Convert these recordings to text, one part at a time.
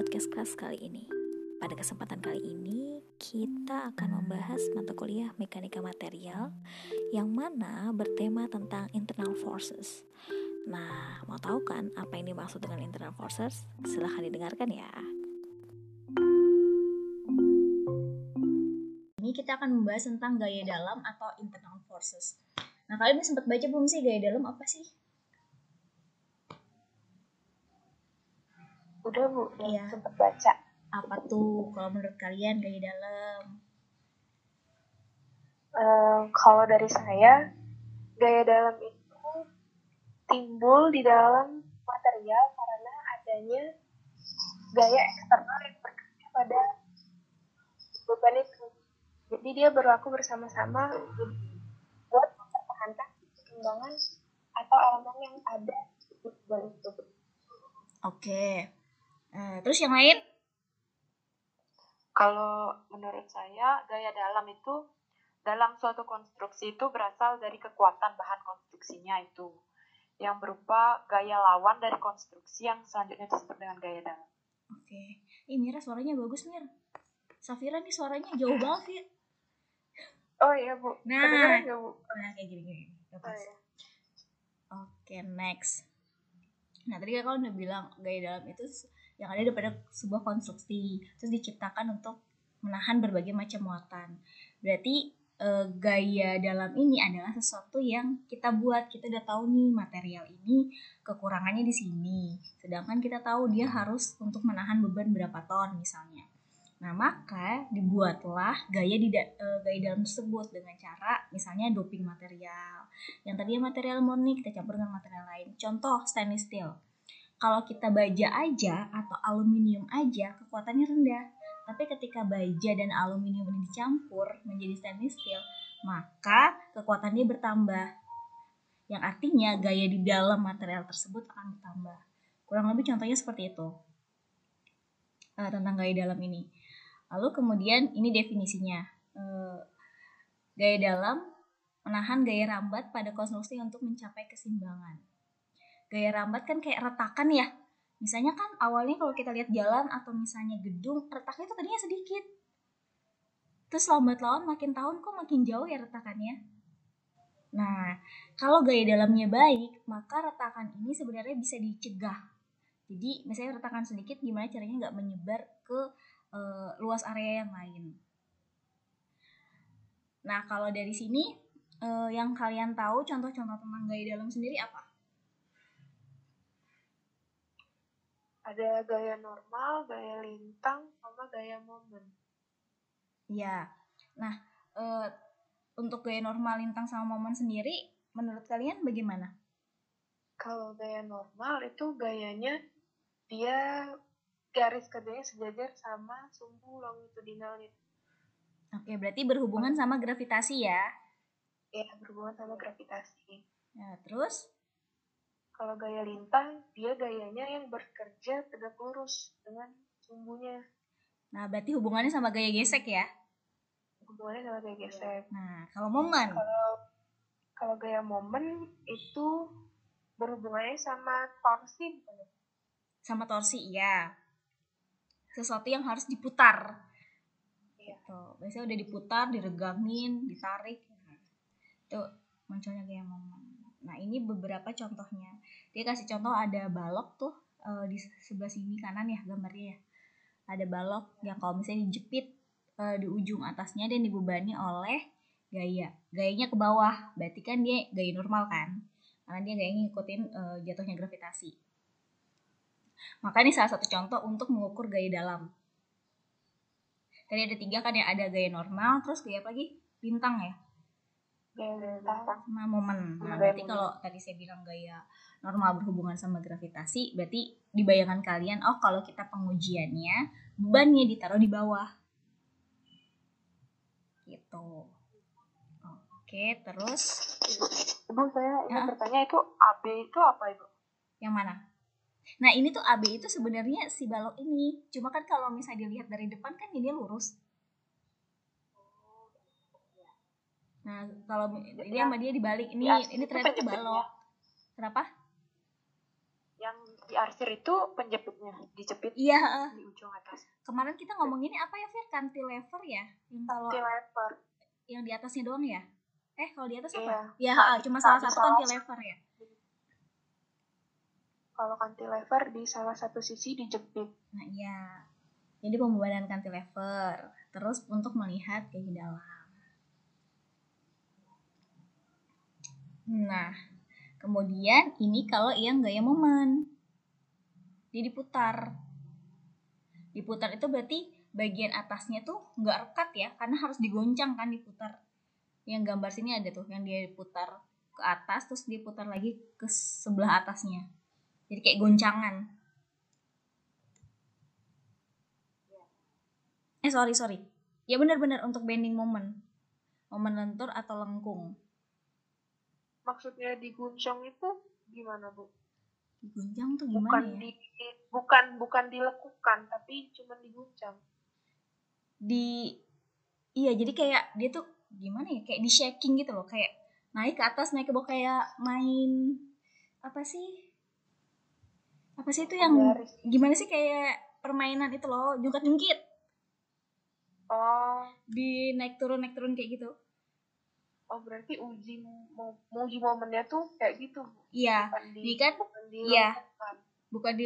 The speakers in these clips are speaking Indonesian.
podcast kelas kali ini. Pada kesempatan kali ini, kita akan membahas mata kuliah mekanika material yang mana bertema tentang internal forces. Nah, mau tahu kan apa yang dimaksud dengan internal forces? Silahkan didengarkan ya. Ini kita akan membahas tentang gaya dalam atau internal forces. Nah, kalian sempat baca belum sih gaya dalam apa sih? Bu, Iya. sempat baca. Apa tuh kalau menurut kalian gaya dalam? Eh, kalau dari saya, gaya dalam itu timbul di dalam material karena adanya gaya eksternal yang bekerja pada beban itu. Jadi dia berlaku bersama-sama buat mempertahankan keseimbangan atau elemen yang ada di beban itu. Oke. Eh, terus yang lain? Kalau menurut saya, gaya dalam itu dalam suatu konstruksi itu berasal dari kekuatan bahan konstruksinya itu yang berupa gaya lawan dari konstruksi yang selanjutnya disebut dengan gaya dalam. Oke. Ih, Mira suaranya bagus, Mir. Safira nih suaranya jauh banget, Fir. Oh iya bu, Nah. bu? Nah, kayak gini-gini. Oh, Bagus. iya. Oke, next. Nah, tadi kan kalian udah bilang gaya dalam itu yang ada daripada sebuah konstruksi, terus diciptakan untuk menahan berbagai macam muatan. Berarti eh, gaya dalam ini adalah sesuatu yang kita buat. Kita udah tahu nih material ini kekurangannya di sini. Sedangkan kita tahu dia harus untuk menahan beban berapa ton misalnya. Nah, maka dibuatlah gaya di eh, gaya dalam tersebut dengan cara misalnya doping material yang tadinya material murni kita campur dengan material lain. Contoh stainless steel. Kalau kita baja aja atau aluminium aja kekuatannya rendah. Tapi ketika baja dan aluminium ini dicampur menjadi stainless steel, maka kekuatannya bertambah. Yang artinya gaya di dalam material tersebut akan bertambah. Kurang lebih contohnya seperti itu. Eh, tentang gaya dalam ini. Lalu kemudian ini definisinya. Eh, gaya dalam menahan gaya rambat pada konstruksi untuk mencapai keseimbangan. Gaya rambat kan kayak retakan ya. Misalnya kan awalnya kalau kita lihat jalan atau misalnya gedung, retaknya itu tadinya sedikit. Terus lambat laun makin tahun kok makin jauh ya retakannya. Nah, kalau gaya dalamnya baik, maka retakan ini sebenarnya bisa dicegah. Jadi, misalnya retakan sedikit, gimana caranya nggak menyebar ke eh, luas area yang lain. Nah, kalau dari sini eh, yang kalian tahu contoh-contoh tentang gaya dalam sendiri apa? Ada gaya normal, gaya lintang, sama gaya momen. Ya. Nah, eh, untuk gaya normal lintang sama momen sendiri, menurut kalian bagaimana? Kalau gaya normal itu gayanya dia garis kerjanya sejajar sama sumbu longitudinalnya. Oke, berarti berhubungan sama gravitasi ya. Ya, berhubungan sama gravitasi. Nah, terus? Kalau gaya lintang, dia gayanya yang bekerja tegak lurus dengan sumbunya. Nah, berarti hubungannya sama gaya gesek ya. Hubungannya sama gaya gesek. Nah, kalau momen? Kalau kalau gaya momen itu berhubungannya sama torsi bukan ya? Sama torsi, iya. Sesuatu yang harus diputar. Iya. Gitu. Biasanya udah diputar, diregangin, ditarik. Itu munculnya gaya momen. Nah, ini beberapa contohnya. Dia kasih contoh ada balok tuh eh, di sebelah sini kanan ya gambarnya ya. Ada balok yang kalau misalnya dijepit eh, di ujung atasnya dan dibebani oleh gaya. Gayanya ke bawah, berarti kan dia gaya normal kan? Karena dia gaya ngikutin eh, jatuhnya gravitasi. Maka ini salah satu contoh untuk mengukur gaya dalam. Tadi ada tiga kan ya, ada gaya normal, terus gaya apa lagi? Bintang ya? Gaya lintang. sama momen. Nah, Hmm, berarti kalau tadi saya bilang gaya normal berhubungan sama gravitasi, berarti di bayangan kalian, oh kalau kita pengujiannya bebannya ditaruh di bawah. Gitu. Oke, terus Ibu saya ingin Ya. bertanya itu AB itu apa ibu? yang mana? Nah, ini tuh AB itu sebenarnya si balok ini. Cuma kan kalau misalnya dilihat dari depan kan ini lurus. Nah, kalau dia sama dia dibalik ini Di asli ini itu ternyata penjepitnya. balok. Kenapa? Yang di arsir itu penjepitnya dijepit iya di ujung atas kemarin kita ngomonginnya apa ya Fir cantilever ya yang kalau Cantilever. yang di atasnya doang ya eh kalau di atas Iya. apa ya Nah, heeh, cuma salah satu salah cantilever ya Kalau cantilever di salah satu sisi dijepit. nah iya jadi pembebanan cantilever terus untuk melihat ke dalam nah kemudian ini kalau yang gaya momen. Dia diputar. Diputar itu berarti bagian atasnya tuh nggak rekat ya karena harus digoncang kan diputar. Yang gambar sini ada tuh yang dia putar ke atas terus dia putar lagi ke sebelah atasnya. Jadi kayak goncangan. Eh sorry sorry. Ya benar-benar untuk bending moment momen lentur atau lengkung Maksudnya diguncang itu gimana, Bu? digoncang tuh Bukan gimana ya di bukan bukan dilekukan, tapi cuma diguncang. di iya jadi kayak dia tuh gimana ya kayak di shaking gitu loh kayak naik ke atas naik ke bawah kayak main apa sih apa sih itu yang Garis. gimana sih kayak permainan itu loh jungkat jungkit Oh, di naik turun naik turun kayak gitu oh berarti uji mau uji momennya tuh kayak gitu, iya. Bukan di, Di kan- iya. bukan di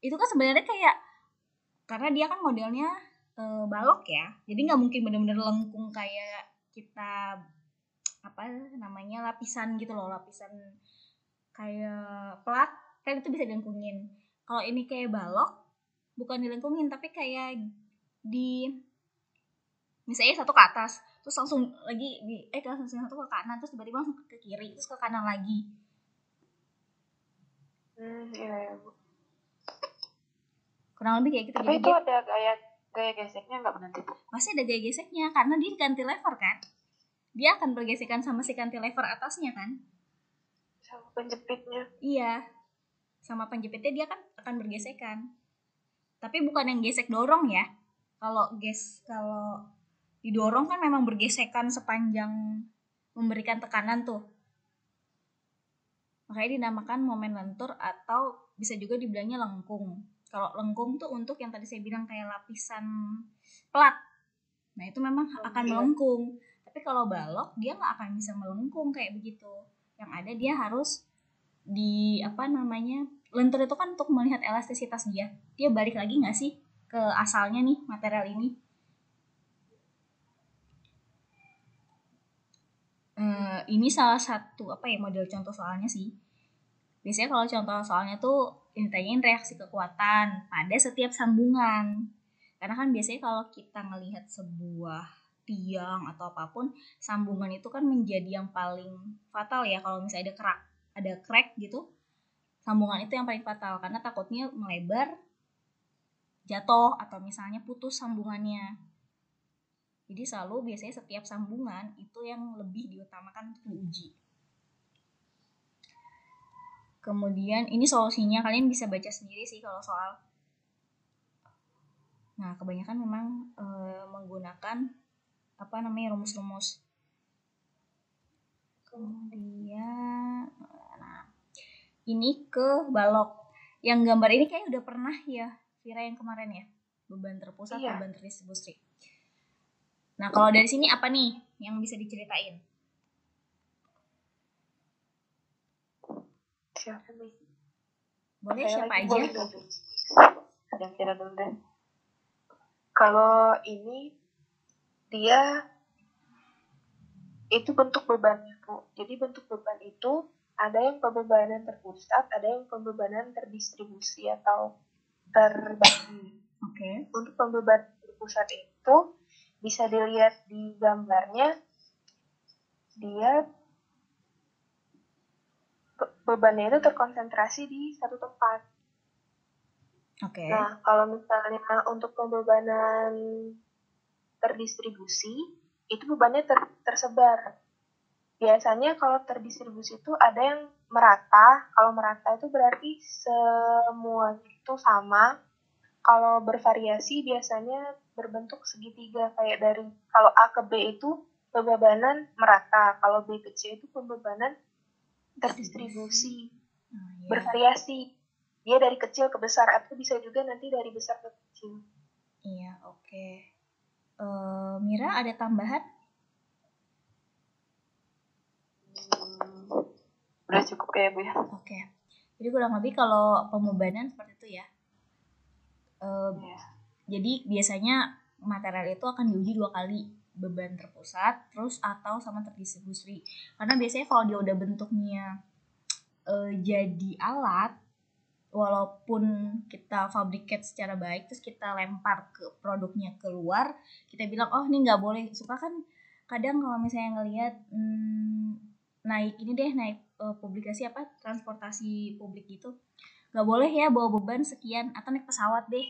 itu kan sebenarnya kayak karena dia kan modelnya eh, balok ya. Jadi nggak mungkin bener-bener lengkung kayak kita apa namanya lapisan gitu loh lapisan kayak plat kan itu bisa dilengkungin. Kalau ini kayak balok bukan dilengkungin tapi kayak di misalnya satu ke atas terus langsung lagi di eh langsung satu ke kanan terus tiba-tiba langsung ke kiri terus ke kanan lagi. Hmm, iya, iya, Bu. kurang lebih kayak gitu tapi itu ada gaya gaya geseknya nggak nanti pasti ada gaya geseknya karena dia cantilever kan? Dia akan bergesekan sama si cantilever atasnya kan? Sama penjepitnya. iya. Sama penjepitnya dia kan akan bergesekan. Tapi bukan yang gesek dorong ya. Kalau ges kalau didorong kan memang bergesekan sepanjang memberikan tekanan tuh. Makanya dinamakan momen lentur atau bisa juga dibilangnya lengkung. Kalau lengkung tuh untuk yang tadi saya bilang kayak lapisan plat nah itu memang Oh, akan iya. melengkung. Tapi kalau balok dia nggak akan bisa melengkung kayak begitu. Yang ada dia harus di apa namanya lentur itu kan untuk melihat elastisitas dia. Dia balik lagi nggak sih ke asalnya nih material ini Eh, ini salah satu apa ya model contoh soalnya sih. Biasanya kalau contoh soalnya tuh ditanyain reaksi kekuatan pada setiap sambungan. Karena kan biasanya kalau kita ngelihat sebuah tiang atau apa pun sambungan itu kan menjadi yang paling fatal ya. Kalau misalnya ada kerak ada crack gitu sambungan itu yang paling fatal. Karena takutnya melebar jatuh atau misalnya putus sambungannya jadi selalu biasanya setiap sambungan itu yang lebih diutamakan untuk diuji. Kemudian ini solusinya kalian bisa baca sendiri sih kalau soal nah kebanyakan memang eh, menggunakan apa namanya rumus-rumus. Kemudian nah ini ke balok. Yang gambar ini kayak udah pernah ya Vira yang kemarin ya? Beban terpusat Iya. beban terdistribusi nah kalau dari sini apa nih yang bisa diceritain Siapa nih? boleh Saya siapa aja yang kira dulu deh Kalau ini dia itu bentuk bebannya bu. Jadi bentuk beban itu ada yang pembebanan terpusat, ada yang pembebanan terdistribusi atau terbagi. oke Untuk pembebanan terpusat itu bisa dilihat di gambarnya dia be- bebannya itu terkonsentrasi di satu tempat. oke Nah, kalau misalnya untuk pembebanan terdistribusi, itu bebannya ter- tersebar. Biasanya kalau terdistribusi itu ada yang merata. Kalau merata itu berarti semua itu sama. Kalau bervariasi biasanya berbentuk segitiga kayak dari kalau A ke B itu pembebanan merata, kalau B ke C itu pembebanan terdistribusi, Nah, ya. bervariasi. dia dari kecil ke besar atau bisa juga nanti dari besar ke kecil iya oke okay. uh, Mira ada tambahan hmm, udah cukup kayak bu ya oke okay. jadi kurang lebih kalau pembebanan seperti itu ya uh, yeah. Jadi biasanya material itu akan diuji dua kali beban terpusat terus atau sama terdistribusi. Karena biasanya kalau dia udah bentuknya uh, jadi alat walaupun kita fabricate secara baik terus kita lempar ke produknya keluar kita bilang oh ini nggak boleh. Suka kan kadang kalau misalnya ngelihat hmm, naik ini deh naik uh, publikasi apa transportasi publik gitu nggak boleh ya bawa beban sekian atau naik pesawat deh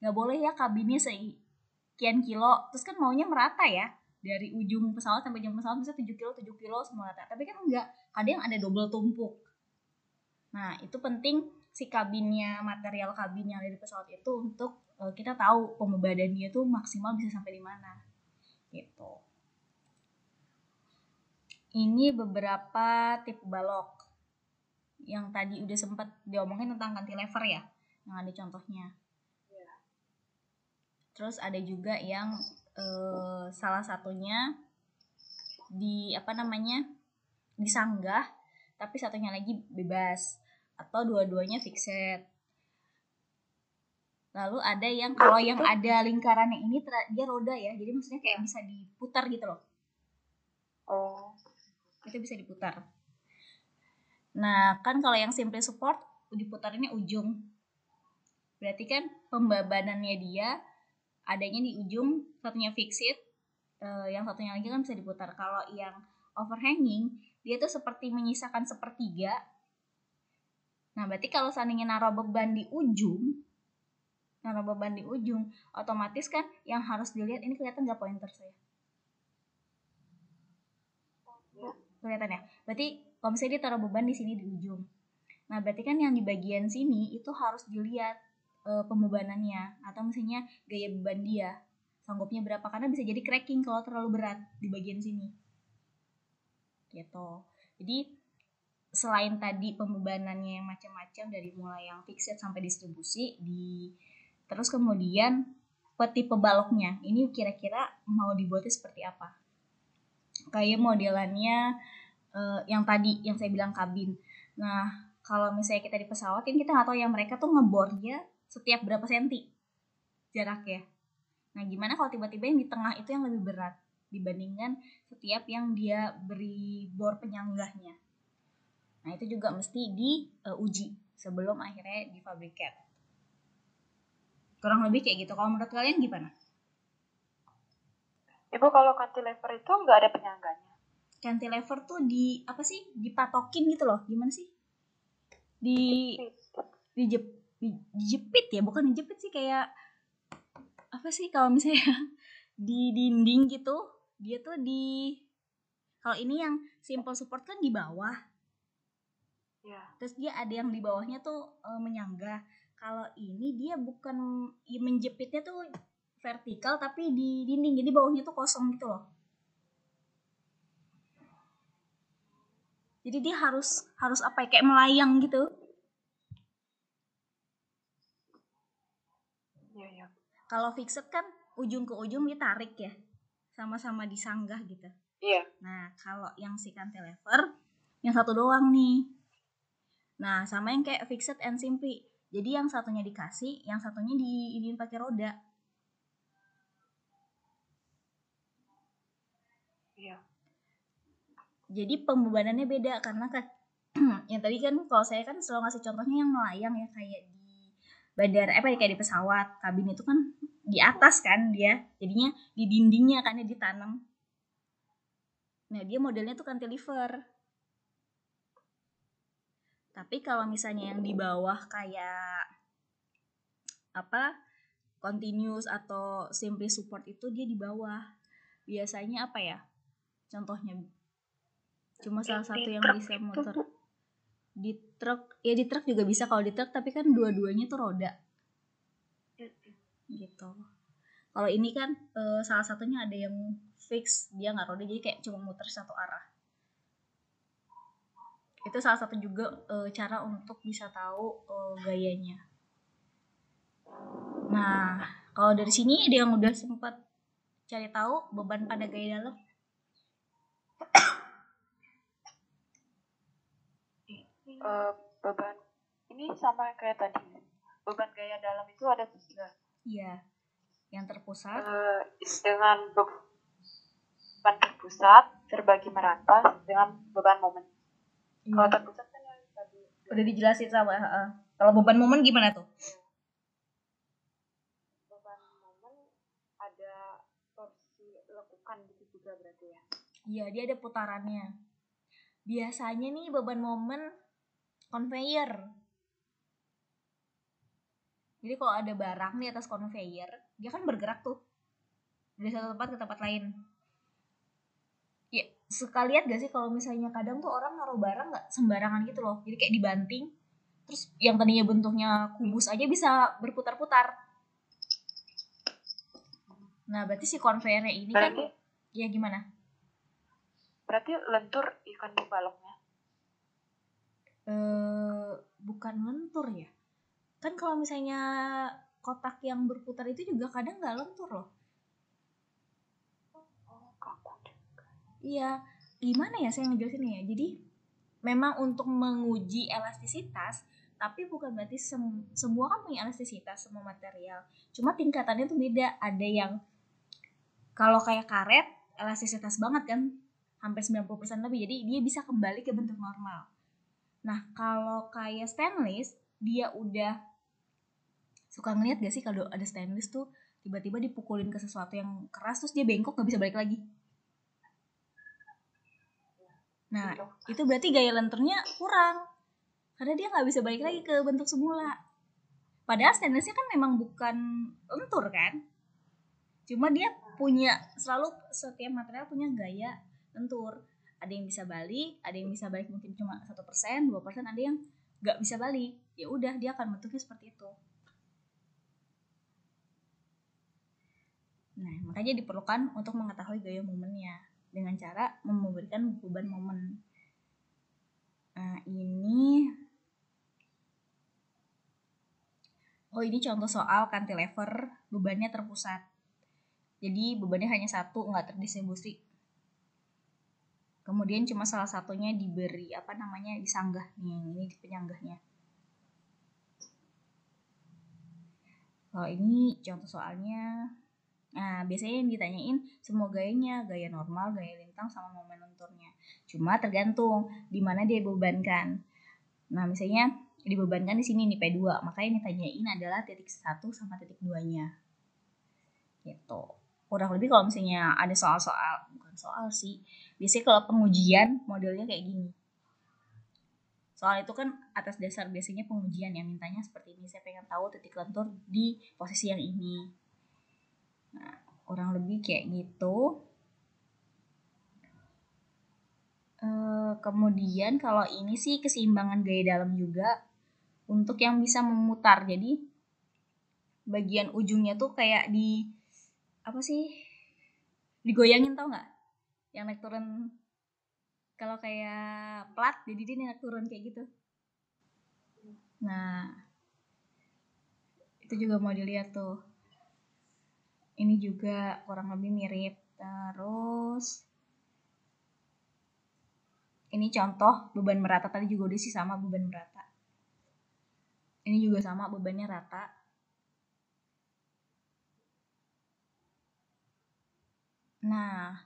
nggak boleh ya kabinnya se sekian kilo. Terus kan maunya merata ya. Dari ujung pesawat sampai ujung pesawat bisa 7 kilo 7 kilo semua rata tapi kan enggak kadang ada double tumpuk. Nah itu penting si kabinnya material kabin yang ada di pesawat itu untuk uh, kita tahu pembebanannya itu maksimal bisa sampai di mana. Gitu. Ini beberapa tip balok yang tadi udah sempat diomongin tentang cantilever ya yang ada contohnya terus ada juga yang uh, salah satunya di apa namanya disanggah tapi satunya lagi bebas atau dua-duanya fixed. Lalu ada yang kalau yang ada lingkarannya ini dia roda ya jadi maksudnya kayak bisa diputar gitu loh. Oh. Itu bisa diputar. Nah kan kalau yang simple support diputar ini ujung. Berarti kan pembebanannya dia adanya di ujung satunya fixed uh, yang satunya lagi kan bisa diputar. Kalau yang overhanging dia tuh seperti menyisakan sepertiga. Nah berarti kalau seandainya naruh beban di ujung naruh beban di ujung otomatis kan yang harus dilihat ini kelihatan nggak pointer saya? Kelihatan ya? Berarti kalau misalnya dia taruh beban di sini di ujung. Nah berarti kan yang di bagian sini itu harus dilihat uh, pembebanannya atau misalnya gaya beban dia sanggupnya berapa karena bisa jadi cracking kalau terlalu berat di bagian sini. Gitu. Jadi selain tadi pembebanannya yang macam-macam dari mulai yang fixed sampai distribusi di terus kemudian peti pebaloknya ini kira-kira mau dibuatnya seperti apa? Kayak modelannya uh, yang tadi yang saya bilang kabin. Nah kalau misalnya kita di pesawat ini kita nggak tahu yang mereka tuh ngebornya setiap berapa senti jaraknya. Nah, gimana kalau tiba-tiba yang di tengah itu yang lebih berat dibandingkan setiap yang dia beri bor penyanggahnya. Nah, itu juga mesti diuji uh, sebelum akhirnya difabrikat. Kurang lebih kayak gitu. Kalau menurut kalian gimana? Ibu kalau cantilever itu nggak ada penyangganya. Cantilever tuh di apa sih? Dipatokin gitu loh. Gimana sih? Di dijep dijepit ya bukan dijepit sih kayak apa sih kalau misalnya di dinding gitu dia tuh di kalau ini yang simple support kan di bawah. Ya. terus dia ada yang di bawahnya tuh e, menyangga. Kalau ini dia bukan ya, menjepitnya tuh vertikal tapi di dinding jadi bawahnya tuh kosong gitu loh. Jadi dia harus harus apa ya kayak melayang gitu kalau fixed kan ujung ke ujung ditarik ya sama-sama disanggah gitu. Iya. Nah kalau yang si cantilever yang satu doang nih. Nah sama yang kayak fixed and simply. Jadi yang satunya dikasih yang satunya di ini pakai roda. Iya. Jadi pembebanannya beda karena kan yang tadi kan kalau saya kan selalu ngasih contohnya yang melayang ya kayak bandara apa ya kayak di pesawat kabin itu kan di atas kan dia. Jadinya di dindingnya kan ya ditanam. Nah dia modelnya tuh cantilever tapi kalau misalnya yang di bawah kayak apa continuous atau simply support itu dia di bawah. Biasanya apa ya? Contohnya cuma salah satu yang bisa motor di truk ya di truk juga bisa kalau di truk tapi kan dua-duanya tuh roda. Gitu. Kalau ini kan e, salah satunya ada yang fix dia nggak roda jadi kayak cuma muter satu arah. Itu salah satu juga uh, cara untuk bisa tahu uh, gayanya. Nah kalau dari sini dia yang udah sempat cari tahu beban pada gaya dalam uh, beban ini sama kayak tadi. Beban gaya dalam itu ada tiga. Iya. Yang terpusat. Uh, dengan beban terpusat terbagi merata dengan beban momen. Iya. kalau terpusat kan yang tadi. Udah dijelasin sama uh, kalau beban momen gimana tuh? Beban momen ada torsi lekukan gitu juga berarti ya? Iya dia ada putarannya. Biasanya nih beban momen conveyor. Jadi kalau ada barang di atas conveyor dia kan bergerak tuh. Dari satu tempat ke tempat lain. Ya suka lihat gak sih kalau misalnya kadang tuh orang naruh barang nggak sembarangan gitu loh. Jadi kayak dibanting terus yang tadinya bentuknya kubus aja bisa berputar-putar. Nah berarti si conveyornya ini kan berarti, kan ya gimana? Berarti lentur ikan baloknya eh bukan lentur ya? Kan kalau misalnya kotak yang berputar itu juga kadang nggak lentur loh. Iya gimana ya saya ngejelasin ya? Jadi memang untuk menguji elastisitas tapi bukan berarti sem semua kan punya elastisitas semua material. Cuma tingkatannya tuh beda. Ada yang kalau kayak karet elastisitas banget kan hampir 90% lebih. Jadi dia bisa kembali ke bentuk normal Nah, kalau kayak stainless, dia udah suka ngeliat gak sih kalau ada stainless tuh tiba-tiba dipukulin ke sesuatu yang keras terus dia bengkok gak bisa balik lagi. Nah, itu berarti gaya lenturnya kurang. Karena dia nggak bisa balik lagi ke bentuk semula. Padahal stainlessnya kan memang bukan lentur kan. Cuma dia punya selalu setiap material punya gaya lentur ada yang bisa balik ada yang bisa balik mungkin cuma satu persen dua persen ada yang nggak bisa balik. Ya udah dia akan bentuknya seperti itu. Nah makanya diperlukan untuk mengetahui gaya momennya dengan cara memberikan beban momen. Nah ini oh ini contoh soal cantilever bebannya terpusat. Jadi bebannya hanya satu nggak terdistribusi kemudian cuma salah satunya diberi apa namanya disanggah nih ini penyanggahnya. Kalau ini contoh soalnya nah biasanya yang ditanyain semua gayanya gaya normal gaya lintang sama momen lenturnya cuma tergantung di mana dia bebankan. Nah misalnya dibebankan di sini nih P2 maka yang ditanyain adalah titik satu sama titik 2 nya gitu. Kurang lebih kalau misalnya ada soal-soal bukan soal sih biasanya kalau pengujian modelnya kayak gini. Soal itu kan atas dasar biasanya pengujian yang mintanya seperti ini. Saya pengen tahu titik lentur di posisi yang ini. Nah kurang lebih kayak gitu. E, kemudian kalau ini sih keseimbangan gaya dalam juga untuk yang bisa memutar. Jadi bagian ujungnya tuh kayak di apa sih digoyangin tau nggak yang naik turun. Kalau kayak plat jadi dia naik turun kayak gitu. Nah itu juga mau dilihat tuh. Ini juga kurang lebih mirip. Terus ini contoh beban merata. Tadi juga udah sih sama beban merata. Ini juga sama bebannya rata. Nah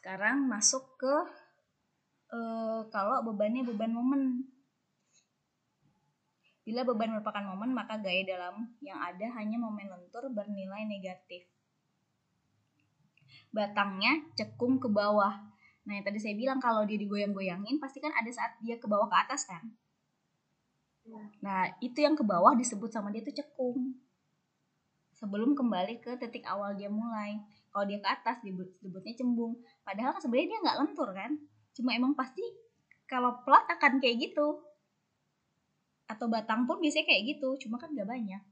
sekarang masuk ke uh, kalau bebannya beban momen. Bila beban merupakan momen, maka gaya dalam yang ada hanya momen lentur bernilai negatif. Batangnya cekung ke bawah. Nah, yang tadi saya bilang kalau dia digoyang-goyangin, pasti kan ada saat dia ke bawah ke atas kan? Nah, itu yang ke bawah disebut sama dia itu cekung. Sebelum kembali ke titik awal dia mulai kalau dia ke atas disebutnya cembung. Padahal kan sebenarnya dia nggak lentur kan? Cuma emang pasti kalau plat akan kayak gitu. Atau batang pun biasanya kayak gitu cuma kan nggak banyak.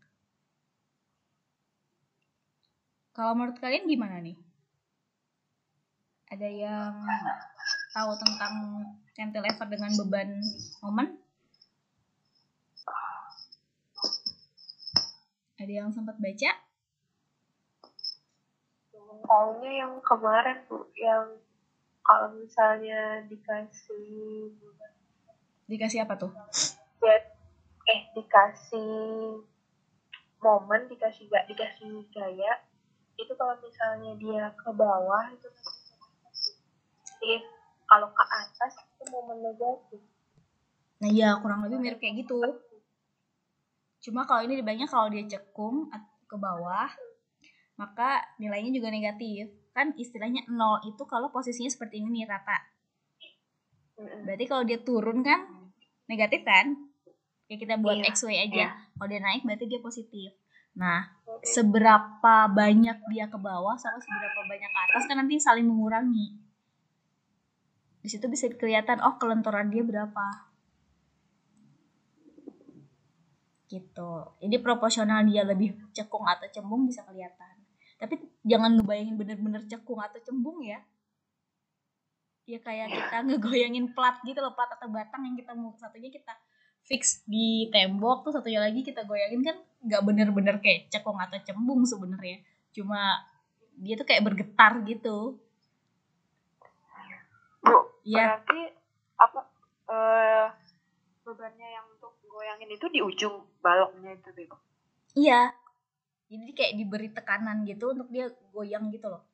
Kalau menurut kalian gimana nih? Ada yang tahu tentang cantilever dengan beban momen? Ada yang sempat baca? Taunya yang kemarin bu, yang kalau misalnya dikasih Dikasih apa tuh? ya, eh dikasih momen dikasih gak dikasih gaya itu kalau misalnya dia ke bawah itu positif kalau ke atas itu momen negatif Nah iya kurang lebih mirip kayak gitu. Cuma kalau ini dibilangnya kalau dia cekung ke bawah, maka nilainya juga negatif. Kan istilahnya nol itu kalau posisinya seperti ini nih rata. Berarti kalau dia turun kan negatif kan? Kayak kita buat Iya, XY aja. iya. Kalau dia naik berarti dia positif. Nah, seberapa banyak dia ke bawah sama seberapa banyak ke atas kan nanti saling mengurangi. Di situ bisa kelihatan oh kelenturan dia berapa. Gitu. Jadi proporsional dia lebih cekung atau cembung bisa kelihatan. Tapi jangan ngebayangin bener-bener cekung atau cembung ya. Ya kayak kita ngegoyangin plat gitu loh, plat atau batang yang kita mau satunya kita fix di tembok tuh satunya lagi kita goyangin kan nggak bener-bener kayak cekung atau cembung sebenarnya cuma dia tuh kayak bergetar gitu Bu, Iya. berarti apa eh bebannya yang untuk goyangin itu di ujung baloknya itu, Bu. iya jadi kayak diberi tekanan gitu untuk dia goyang gitu loh.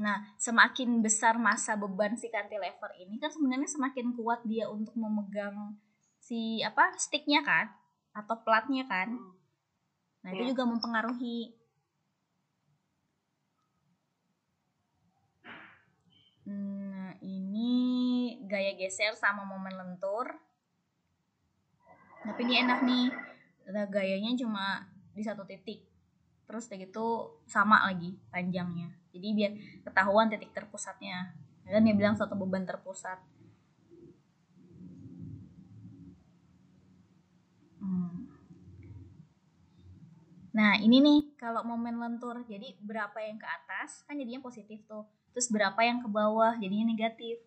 Nah semakin besar masa beban si cantilever ini kan sebenarnya semakin kuat dia untuk memegang si apa sticknya kan? Atau platnya kan? Nah itu Iya. juga mempengaruhi. Nah, ini gaya geser sama momen lentur. Tapi ini enak nih. Gayanya cuma di satu titik. Terus udah gitu sama lagi panjangnya. Jadi biar ketahuan titik terpusatnya. Dan dia bilang satu beban terpusat. Hmm. Nah, ini nih kalau momen lentur. Jadi berapa yang ke atas kan jadinya positif tuh. Terus berapa yang ke bawah jadinya negatif.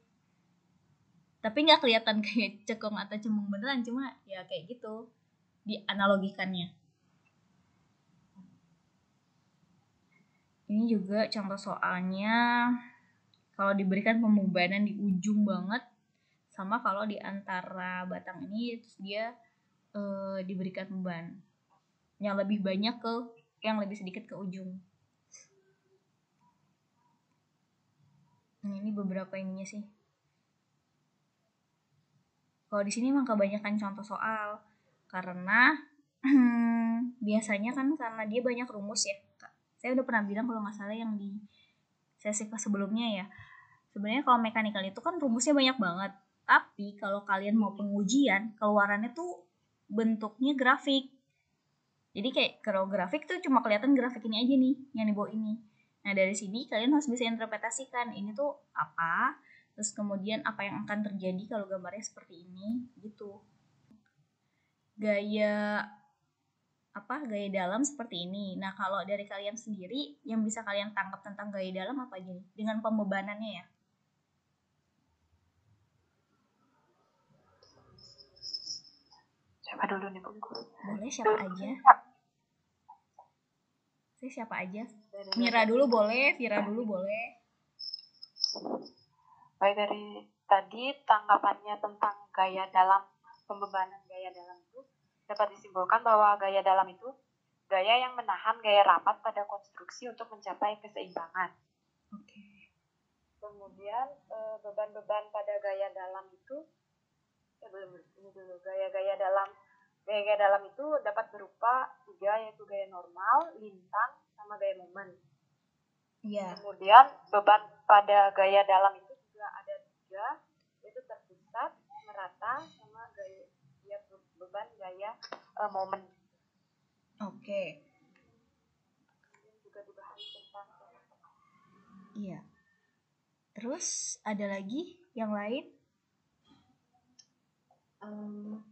Tapi nggak kelihatan kayak cekung atau cembung beneran, cuma ya kayak gitu dianalogikannya. Ini juga contoh soalnya kalau diberikan pembebanan di ujung banget sama kalau di antara batang ini terus dia eh, diberikan beban yang lebih banyak ke yang lebih sedikit ke ujung. Nah, ini beberapa ininya sih. Kalau di sini emang kebanyakan contoh soal karena biasanya kan karena dia banyak rumus ya. Saya udah pernah bilang kalau nggak salah yang di sesi sebelumnya ya. Sebenarnya kalau mekanikal itu kan rumusnya banyak banget. Tapi kalau kalian mau pengujian, keluarannya tuh bentuknya grafik. Jadi kayak kalau grafik tuh cuma kelihatan grafik ini aja nih, yang di bawah ini. Nah dari sini kalian harus bisa interpretasikan ini tuh apa, terus kemudian apa yang akan terjadi kalau gambarnya seperti ini, gitu. Gaya apa gaya dalam seperti ini. Nah kalau dari kalian sendiri yang bisa kalian tangkap tentang gaya dalam apa aja nih? Dengan pembebanannya ya. Siapa dulu nih, Bu? Boleh siapa aja? Saya siapa aja? Mira dulu boleh, Vira dulu boleh. Baik dari tadi tanggapannya tentang gaya dalam pembebanan gaya dalam itu dapat disimpulkan bahwa gaya dalam itu gaya yang menahan gaya rapat pada konstruksi untuk mencapai keseimbangan. Oke. Kemudian eh, beban-beban pada gaya dalam itu eh belum ini dulu gaya-gaya dalam gaya-gaya dalam itu dapat berupa tiga yaitu gaya normal, lintang, sama gaya momen. Iya. Kemudian beban pada gaya dalam tiga, yaitu terpusat, merata, sama gaya ya, be- beban gaya eh, momen. Oke. Kemudian juga dibahas tentang Iya. Terus ada lagi yang lain? Em,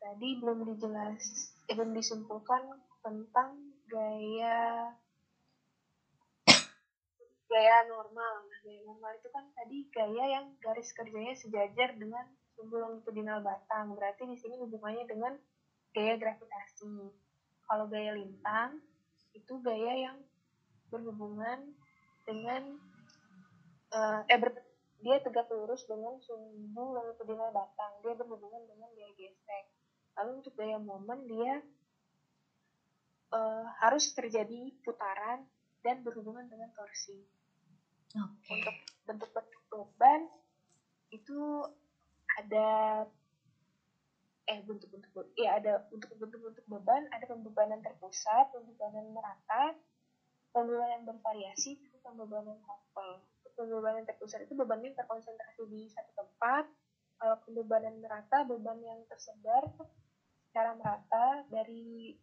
tadi belum dijelas eh, belum disimpulkan tentang gaya gaya normal. Nah, gaya normal itu kan tadi gaya yang garis kerjanya sejajar dengan sumbu longitudinal batang. Berarti di sini hubungannya dengan gaya gravitasi. Kalau gaya lintang itu gaya yang berhubungan dengan uh, eh ber, dia tegak lurus dengan sumbu longitudinal batang. Dia berhubungan dengan gaya gesek. Lalu untuk gaya momen dia uh, harus terjadi putaran dan berhubungan dengan torsi. Okay. Untuk bentuk-bentuk beban itu ada eh bentuk-bentuk ya ada untuk bentuk-bentuk beban ada pembebanan terpusat, pembebanan merata, pembebanan bervariasi, pembebanan couple. Pembebanan terpusat itu beban yang terkonsentrasi di satu tempat. Kalau pembebanan merata, beban yang tersebar secara merata dari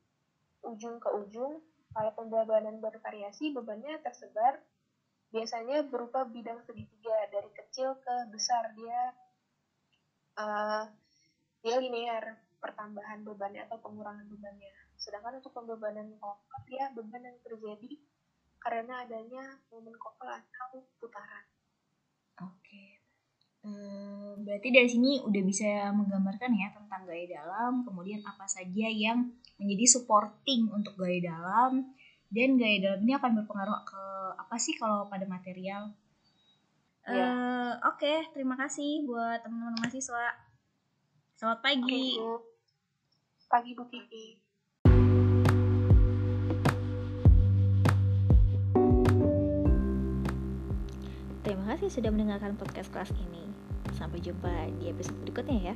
ujung ke ujung. Kalau pembebanan bervariasi, bebannya tersebar biasanya berupa bidang segitiga dari kecil ke besar. Dia uh, dia linear pertambahan bebannya atau pengurangan bebannya. Sedangkan untuk pembebanan koper ya beban yang terjadi karena adanya momen koper atau putaran. Oke berarti dari sini udah bisa menggambarkan ya tentang gaya dalam kemudian apa saja yang menjadi supporting untuk gaya dalam dan gaya dalam ini akan berpengaruh ke apa sih kalau pada material? Ya. uh, oke okay, terima kasih buat teman-teman mahasiswa. Selamat pagi. Okay, pagi Bu Kiki. Terima kasih sudah mendengarkan podcast kelas ini. Sampai jumpa di episode berikutnya ya.